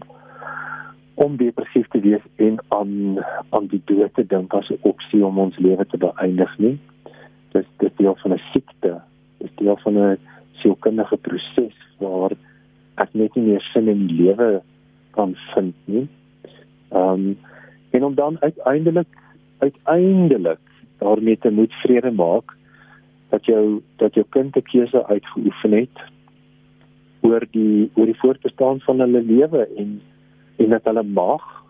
om depressief te wees en aan aan die dood te dink as 'n opsie om ons lewe te beëindig nie dis dis deel van 'n siekte dis deel van 'n sielkundige proses waar ek net nie meer sin in die lewe kan vind nie. Ehm um, en om dan uiteindelik uiteindelik daarmee te moet vrede maak dat jou dat jou kind 'n keuse uitgeoefen het oor die oor die voortbestaan van hulle lewe en en dat hulle mag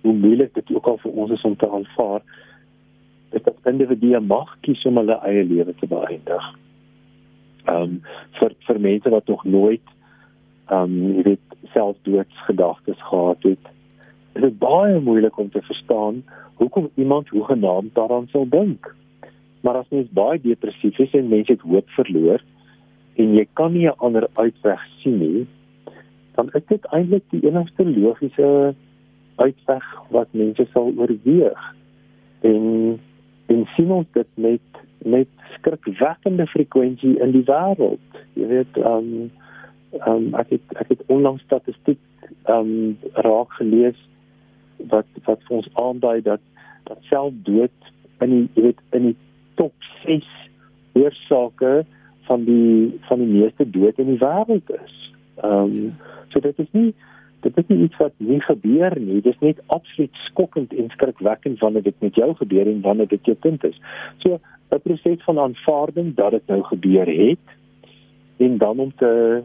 hoe moeilik dit ook al vir ons is om te aanvaar dat individue mag kies om hulle eie lewe te beëindig. Ehm um, vir vir mense wat nog nooit ehm um, jy weet selfdoodsgedagtes gehad het, is dit baie moeilik om te verstaan hoekom iemand hoegenaamd daaraan sou dink. Maar as mens baie depressief is en mense het hoop verloor en jy kan nie 'n ander uitweg sien nie, dan is dit eintlik die enigste logiese uitweg wat mense sal oorweeg. En en sien ons dit met met skrikwekkende frekwensie in die wêreld. Jy weet, ehm um, ehm um, ek het ek het onlangs statistiek ehm um, raak gelees wat wat vir ons aandui dat dat selfdood in die jy weet in die top 6 oorsake van die van die meeste dood in die wêreld is. Ehm um, so dit is nie dit is nie iets wat nie gebeur nie. Dit is net absoluut skokkend en skrikwekkend wanneer dit met jou gebeur en wanneer dit jou kind is. So 'n proses van aanvaarding dat dit nou gebeur het en dan om te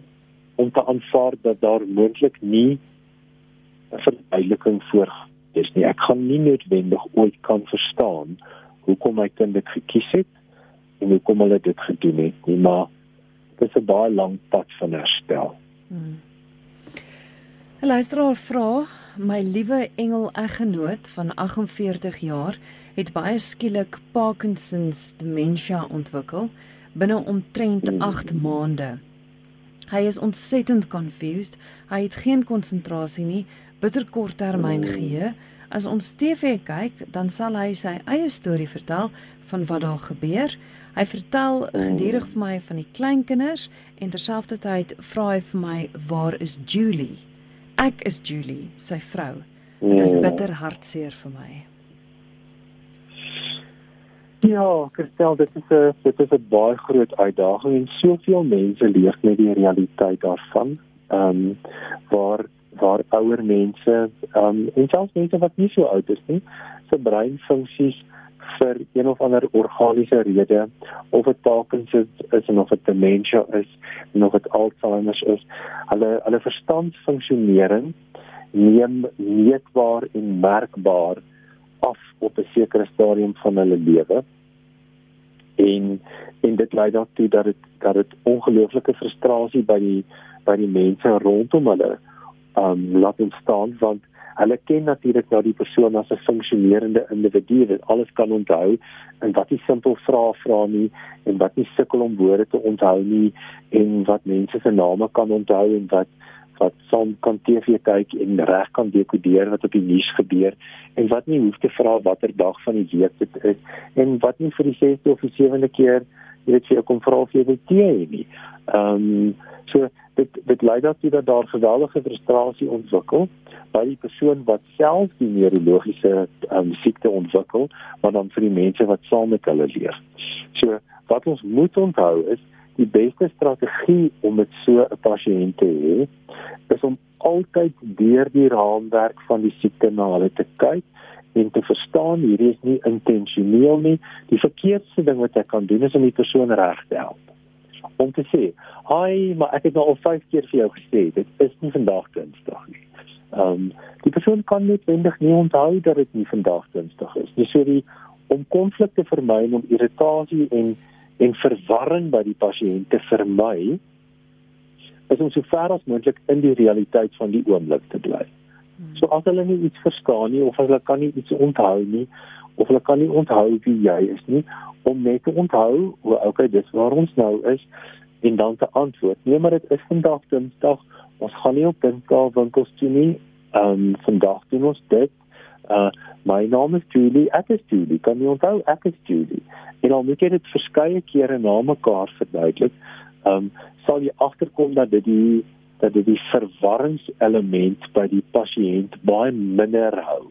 om te aanvaar dat daar moontlik nie 'n verduideliking voor is nie. Ek gaan nie noodwendig ooit kan verstaan hoekom my kind dit gekies het en hoekom hulle dit gedoen het nie, maar dit is 'n baie lang pad van herstel. Hmm. 'n Luisteraar vra: My liewe engel eggenoot van 48 jaar het baie skielik Parkinson's demensie ontwikkel binne omtrent 8 maande. Hy is ontsettend confused. Hy het geen konsentrasie nie, bitter korttermyn geheue. As ons TV kyk, dan sal hy sy eie storie vertel van wat daar gebeur. Hy vertel gedurig vir my van die kleinkinders en terselfdertyd vra hy vir my, "Waar is Julie?" Ek is Julie, sy vrou. Dit is hmm. bitter hartseer vir my. Ja, Christel, dit is 'n dit is 'n baie groot uitdaging en soveel mense leef met die realiteit daarvan. Ehm um, waar waar ouer mense um, en selfs mense wat nie so oud is nie, se breinfunksies vir een of ander organiese rede of dit Parkinson's is en of dit demensie is en of dit Alzheimer is. Hulle hulle verstandsfunksionering neem meetbaar en merkbaar af op 'n sekere stadium van hulle lewe. En en dit lei daartoe dat dit dat dit ongelooflike frustrasie by die by die mense rondom hulle um laat ontstaan want Hulle ken natuurlik nou die persoon as 'n funksionerende individu wat alles kan onthou en wat nie simpel vrae vra nie en wat nie sukkel om woorde te onthou nie en wat mense se name kan onthou en wat wat son kan TV kyk en reg kan dekodeer wat op die nuus gebeur en wat nie hoef te vra watter dag van die week dit is en wat nie vir die 6de of die 7de keer jy weet jy kom vra of jy wil tee nie. Ehm um, so dit dit lei daartoe dat daar geweldige frustrasie ontwikkel by die persoon wat self die neurologiese um, siekte ontwikkel, maar dan vir die mense wat saam met hulle leef. So wat ons moet onthou is die beste strategie om met so 'n pasiënt te hê is om altyd deur die raamwerk van die siekte na hulle te kyk en te verstaan hierdie is nie intentioneel nie. Die verkeerdste ding wat ek kan doen is om die persoon reg te help. Om te sê, "Hi, maar ek het nou al 5 keer vir jou gesê, dit is nie vandag Dinsdag nie." Ehm um, die persoon kan net wendig nie onthou dat dit nie vandag Dinsdag is nie. So die om konflik te vermy en om irritasie en en verwarring by die pasiënt te vermy is om so ver as moontlik in die realiteit van die oomblik te bly. Hmm. So as hulle nie iets verstaan nie of hulle kan nie iets onthou nie of hulle kan nie onthou wie jy is nie om net te onthou hoe okay dis waar ons nou is en dan te antwoord. Nee, maar dit is vandag Dinsdag. Ons gaan nie op Dinsdag winkels toe nie. Ehm um, vandag doen ons dit. Uh my naam is Julie. Ek is Julie. Kan jy onthou ek is Julie? En al moet jy dit verskeie kere na mekaar verduidelik, ehm um, sal jy agterkom dat dit die dat dit die verwarringselement by die pasiënt baie minder hou.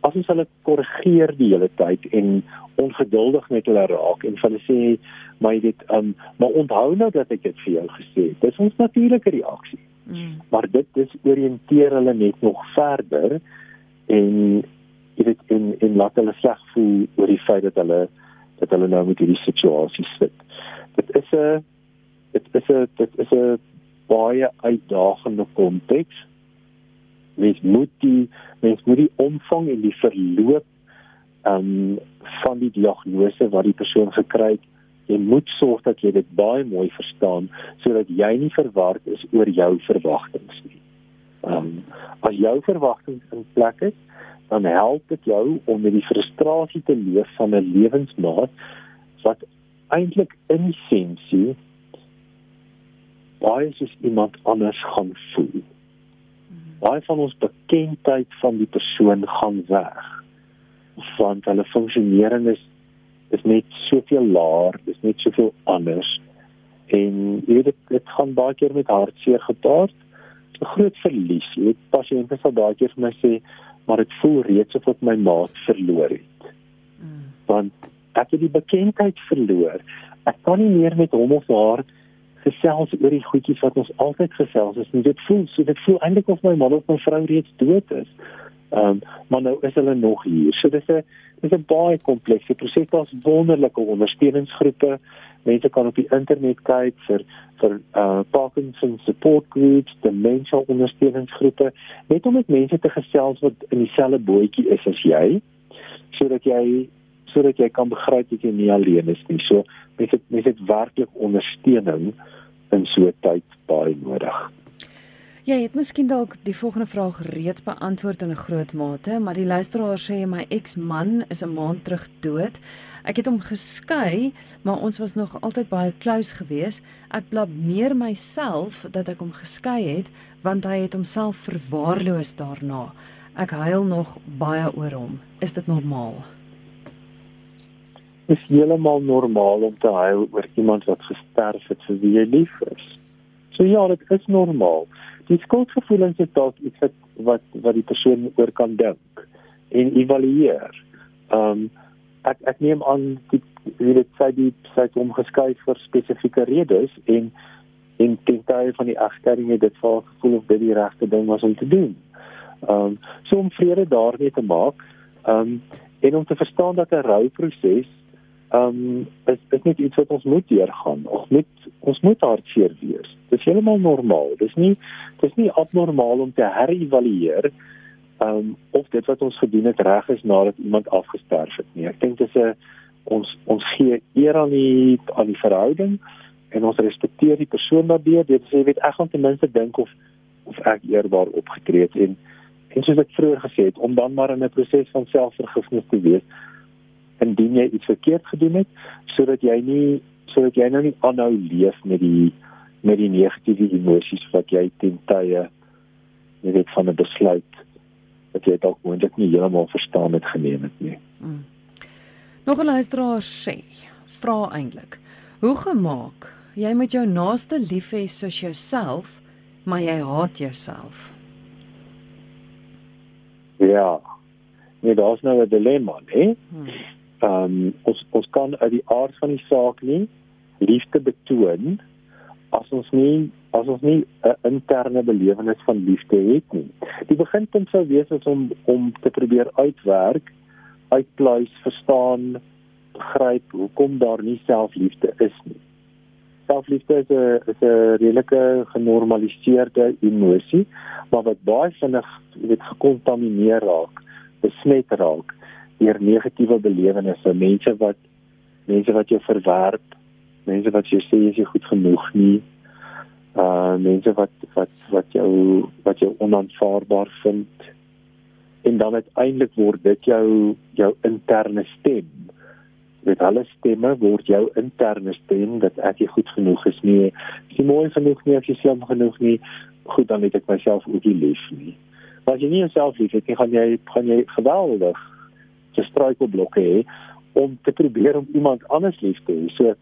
As ons hulle korrigeer die hele tyd en ongeduldig met hulle raak en hulle sê my dit ehm um, maar onthou nou dat ek dit vir jou gesê het. Dis ons natuurlike reaksie. Mm. Maar dit dis orienteer hulle net nog verder en dit in in laat hulle sleg voel oor die feit dat hulle dat hulle nou met hierdie situasie sit. Dit is 'n dit is 'n dit is 'n baie uitdagende konteks. Mens moet die mens moet die omvang en die verloop um van die diagnose wat die persoon gekry het, jy moet sorg dat jy dit baie mooi verstaan sodat jy nie verward is oor jou verwagtinge nie. Um as jou verwagtinge in plek is, dan help dit jou om met die frustrasie te leef van 'n lewensmaat wat eintlik in essensie baie soos iemand anders gaan voel. Baie van ons bekendheid van die persoon gaan weg. Want hulle funksionering is is net soveel laer, is net soveel anders. En jy weet dit, dit gaan baie keer met hartseer gepaard. 'n Groot verlies. Jy weet pasiënte sal baie keer vir my sê, maar dit voel reeds of ek my maat verloor het. Mm. Want ek het die bekendheid verloor. Ek kan nie meer met hom of haar gesels oor die goedjies wat ons altyd gesels het. Dit voel so dit voel eintlik of my man of my vrou reeds dood is. Ehm um, maar nou is hulle nog hier. So dis 'n dis 'n baie komplekse proses. Daar's wonderlike ondersteuningsgroepe. Mense kan op die internet kyk vir vir uh Parkinson support groups, dementia ondersteuningsgroepe, net om met mense te gesels wat in dieselfde bootjie is as jy, sodat jy sodat jy kan begryp dat jy nie alleen is nie. So mense mense het werklik ondersteuning in so 'n tyd baie nodig. Ja, jy het miskien dalk die volgende vraag reeds beantwoord in 'n groot mate, maar die luisteraar sê my eksman is 'n maand terug dood. Ek het hom geskei, maar ons was nog altyd baie close geweest. Ek blameer myself dat ek hom geskei het, want hy het homself verwaarloos daarna. Ek huil nog baie oor hom. Is dit normaal? Is heeltemal normaal om te huil oor iemand wat gesterf het vir wie jy lief is. So ja, dit is normaal. Die skuldgevoelens is dalk iets wat wat wat die persoon oor kan dink en evalueer. Ehm um, ek ek neem aan die wie dit sê die sê hom geskei vir spesifieke redes en en ten tye van die egskeiding het dit vir gevoel of dit die regte ding was om te doen. Ehm um, so om vrede daarmee te maak, ehm um, en om te verstaan dat 'n rouproses ehm um, is is net iets wat ons moet deurgaan. Ons moet ons moet hartseer wees. Dit is heeltemal normaal. Dit is nie dit is nie abnormaal om te herëvalueer ehm um, of dit wat ons gedoen het reg is nadat iemand afgesterf het nie. Ek dink dit is 'n ons ons gee eer aan die aan die verhouding en ons respekteer die persoon daardeur. Dit sê weet ek gaan ten minste dink of of ek eerbaar opgetree het en en soos ek vroeër gesê het om dan maar in 'n proses van selfvergifnis te wees indien jy iets verkeerd gedoen het sodat jy nie sodat jy nou nie aanhou leef met die met die negatiewe emosies wat jy ten tye jy weet van 'n besluit wat jy dalk moontlik nie heeltemal verstaan het geneem het nie. Hmm. Nog 'n luisteraar sê, vra eintlik, hoe gemaak jy moet jou naaste lief hê soos jouself, maar jy haat jouself? Ja. Nee, daar's nou 'n dilemma, hè? Hmm. Ehm um, ons ons kan uit die aard van die saak nie liefde betoon as ons nie as ons nie 'n interne belewenis van liefde het nie. Die beginpunt sou wees is om om te probeer uitwerk, uitpluis, verstaan, begryp hoekom daar nie selfliefde is nie. Selfliefde is 'n is 'n redelike genormaliseerde emosie, maar wat baie vinnig weet gekontamineer raak, besmet raak deur negatiewe belewennisse, mense wat mense wat jou verwerp, mense wat jou sê jy is goed genoeg nie, uh mense wat wat wat jou wat jou onaanvaarbaar vind. En dan uiteindelik word dit jou jou interne stem. Met alle stemme word jou interne stem dat ek nie goed genoeg is nie. Is nie mooi genoeg nie as jy slim genoeg nie. Goed dan het ek myself ook nie lief nie. Maar as jy nie jouself lief het nie gaan jy gaan jy geweldig te struikelblokke hê om te probeer om iemand anders lief te hê so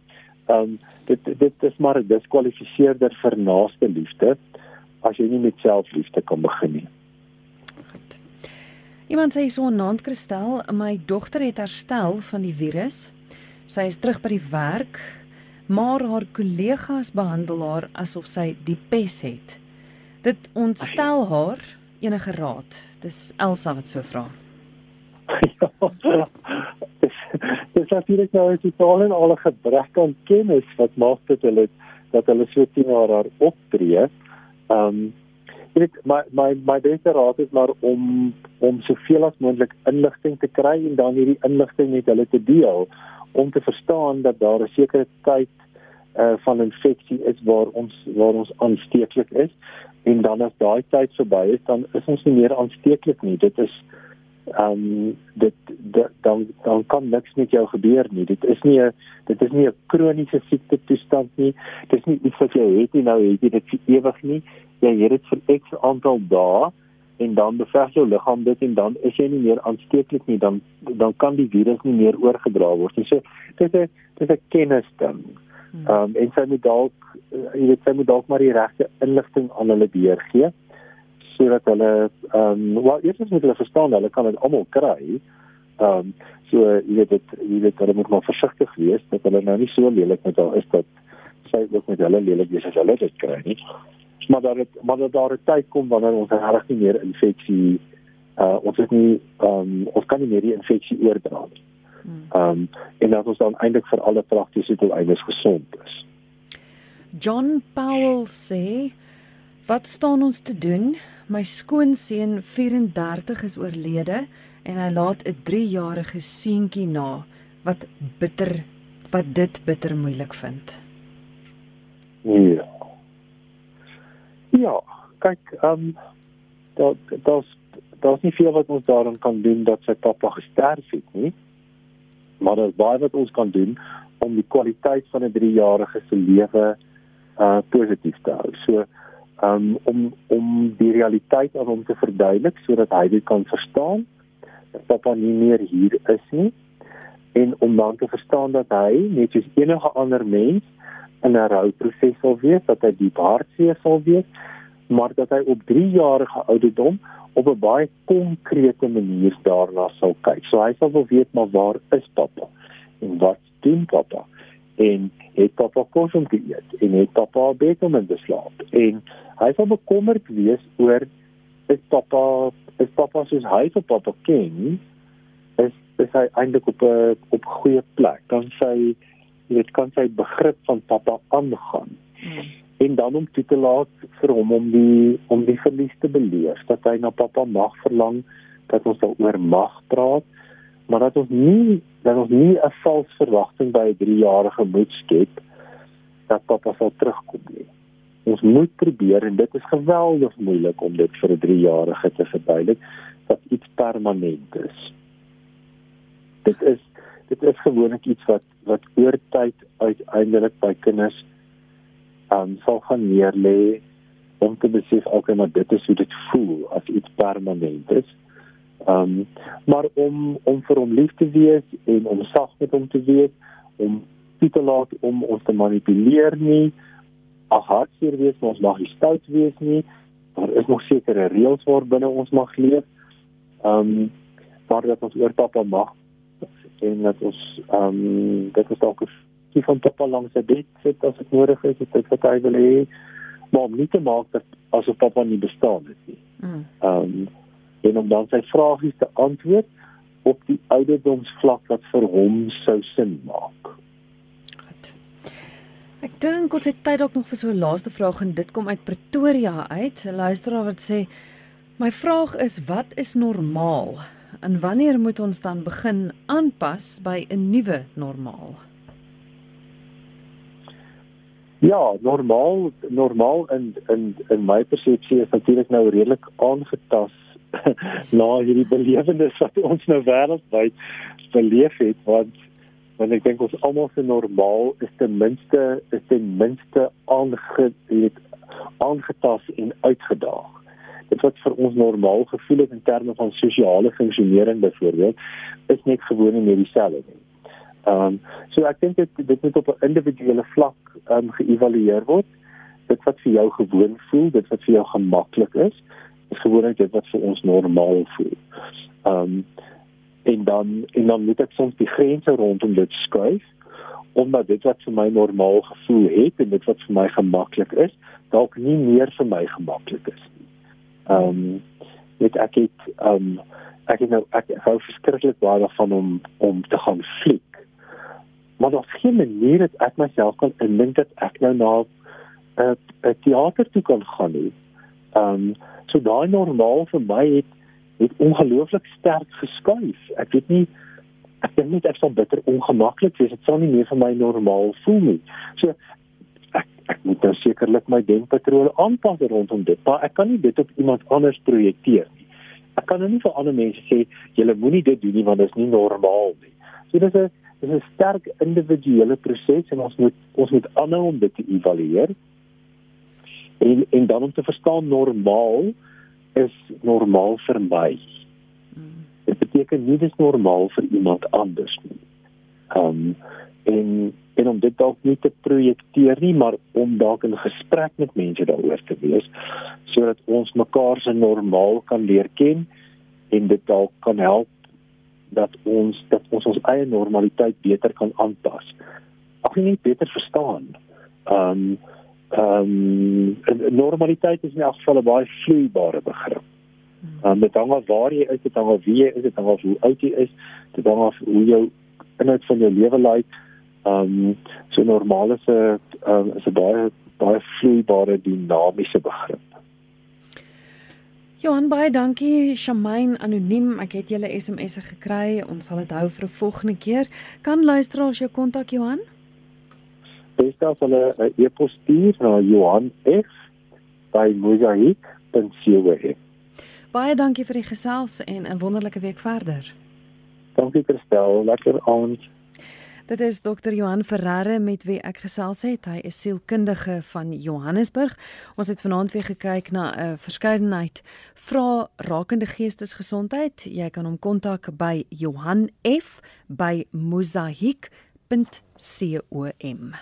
ehm um, dit dit is maar 'n diskwalifiseerder vir naaste liefde as jy nie met selfliefde kan begin nie. Goed. Iemand sê so naand Kristel, my dogter het herstel van die virus. Sy is terug by die werk, maar haar kollegas behandel haar asof sy die pes het. Dit ontstel haar enige raad. Dis Elsa wat so vra. Ja, *laughs* dis natuurlik nou 'n totaal en alle gebrek aan kennis wat maak dit hulle dat hulle so teen haar haar optree. Ehm um, jy weet my my my beste raad is maar om om soveel as moontlik inligting te kry en dan hierdie inligting met hulle te deel om te verstaan dat daar 'n sekere tyd uh van infeksie is waar ons waar ons aansteeklik is en dan as daai tyd verby is dan is ons nie meer aansteeklik nie. Dit is ehm um, dit, dit dan dan kan niks met jou gebeur nie. Dit is nie 'n dit is nie 'n kroniese siekte toestand nie. Dit is nie iets wat jy het en nou het jy dit vir ewig nie. Jy het dit vir X aantal dae en dan beveg jou liggaam dit en dan is jy nie meer aansteeklik nie. Dan dan kan die virus nie meer oorgedra word nie. So dit is 'n dit is 'n kennis ding. Hmm. Ehm um, en sy moet dalk jy weet sy moet dalk maar die regte inligting aan hulle deurgee sodat hulle ehm um, wel eers moet hulle verstaan hulle kan dit almal kry. Ehm um, so jy weet dit jy weet hulle moet maar versigtig wees dat hulle nou nie so lelik met haar is dat sy ook met hulle lelik wees as hulle dit kry nie. Maar dat dit maar dat daar 'n tyd kom wanneer ons regtig nie meer infeksie uh ons het nie ehm um, ons kan nie meer die infeksie oordra nie. Hmm. Ehm um, en dat ons dan eintlik vir alle praktiese doeleindes gesond is. John Powell sê Wat staan ons te doen? My skoonseun 34 is oorlede en hy laat 'n 3-jarige seentjie na wat bitter wat dit bitter moeilik vind. Ja. Ja, kyk, ehm um, daar daar's daar's nie veel wat ons daarin kan doen dat sy pappa gesterf het nie. Maar daar's baie wat ons kan doen om die kwaliteit van 'n 3-jarige se lewe uh positief te hou. So um, om om die realiteit aan hom te verduidelik sodat hy dit kan verstaan dat pappa nie meer hier is nie en om dan te verstaan dat hy net soos enige ander mens in 'n rouproses sal wees dat hy die hartseer sal wees maar dat hy op 3 jarige ouderdom op 'n baie konkrete manier daarna sal kyk. So hy sal wil weet maar waar is pappa en wat doen pappa? En het pappa kos om te eet en het pappa bed om in te slaap? En hy sal bekommerd wees oor is pappa is pappa soos hy vir pappa ken is is hy eintlik op 'n op goeie plek dan sy jy weet kan sy begrip van pappa aangaan hmm. en dan om toe te laat vir hom om die om die verlies te beleef dat hy na pappa mag verlang dat ons daaroor mag praat maar dat ons nie dat ons nie 'n vals verwagting by 'n 3-jarige moet skep dat pappa sal terugkom nie ons moet probeer en dit is geweldig moeilik om dit vir 'n 3-jarige te verduidelik dat iets permanent is. Dit is dit is gewoonlik iets wat wat oor tyd uiteindelik by kinders um sal gaan neerlê om te besef okay maar dit is hoe dit voel as iets permanent is. Um maar om om vir hom lief te wees en om sag met hom te wees, om nie te laat om ons te manipuleer nie. Ag hartseer wees, maar ons mag nie stout wees nie. Daar is nog sekere reëls waarbinne ons mag leef. Um maar dat ons oor pappa mag en dat ons um dit is dalk die van pappa langs sy bed sit as dit nodig is, dit wat hy wil hê, maar om nie te maak dat asof pappa nie bestaan het nie. Mm. Um en om dan sy vrae te antwoord op die ouderdomsvlak wat vir hom sou sin maak. Goed. Ek dink ons het tyd dalk nog vir so 'n laaste vraag en dit kom uit Pretoria uit. 'n Luisteraar wat sê: "My vraag is wat is normaal en wanneer moet ons dan begin aanpas by 'n nuwe normaal?" Ja, normaal normaal in in in my persepsie is natuurlik nou redelik aangetast *laughs* na hierdie belewenis wat ons nou wêreldwyd beleef het want want ek dink ons almal se normaal is ten minste is ten minste aange het aangetas en uitgedaag. Dit wat vir ons normaal gevoel het in terme van sosiale funksionering byvoorbeeld is net gewoon nie dieselfde nie. Ehm um, so ek dink dit dit moet op 'n individuele vlak ehm um, geëvalueer word. Dit wat vir jou gewoon voel, dit wat vir jou gemaklik is, is gewoonlik dit wat vir ons normaal voel. Ehm um, en dan en dan moet ek soms die grense rondom dit skuif omdat dit wat vir my normaal gevoel het en dit wat vir my gemaklik is, dalk nie meer vir my gemaklik is nie. Ehm um, dit ek het ehm um, ek het nou ek hou verskriklik baie daarvan om om te gaan fliek. Maar daar's geen manier dat ek myself kan indink dat ek nou na 'n teater toe kan gaan nie. Ehm um, So daai normaal vir my het het ongelooflik sterk geskuif. Ek weet nie ek dink net ek sal bitter ongemaklik wees. Dit sal nie meer vir my normaal voel nie. So ek ek moet nou sekerlik my denkpatrone aanpas rondom dit, maar ek kan nie dit op iemand anders projekteer nie. Ek kan nou nie vir ander mense sê julle moenie dit doen nie want dit is nie normaal nie. So dis 'n dis 'n sterk individuele proses en ons moet ons moet aanhou om dit te evalueer en en dan om te verstaan normaal is normaal vir my. Dit beteken nie dis normaal vir iemand anders nie. Um en en om dit dalk nie te projekteer nie, maar om dalk in gesprek met mense daaroor te wees sodat ons mekaar se normaal kan leer ken en dit dalk kan help dat ons dat ons ons eie normaliteit beter kan aanpas. Ag nee, beter verstaan. Um ehm um, normaliteit is in elk geval 'n baie vloeibare begrip. Ehm um, dit hang af waar jy is, dit hang af wie jy is, dit hang af hoe oud jy is, dit hang af hoe jou inhoud van jou lewe lyk. Ehm um, so normaal is 'n um, is 'n baie baie vloeibare dinamiese begrip. Johan baie dankie Shamaine anoniem ek het julle SMS'e gekry ons sal dit hou vir 'n volgende keer kan luisteraars jou kontak Johan beste as hulle 'n e-pos stuur na Johan@mosaik.co.za. Baie dankie vir die gesels en 'n wonderlike week verder. Dankie Christel, lekker aand. Dit is Dr. Johan Ferreira met wie ek gesels het. Hy is sielkundige van Johannesburg. Ons het vanaand weer gekyk na 'n verskeidenheid vrae rakende geestesgesondheid. Jy kan hom kontak by Johan F by mosaik.com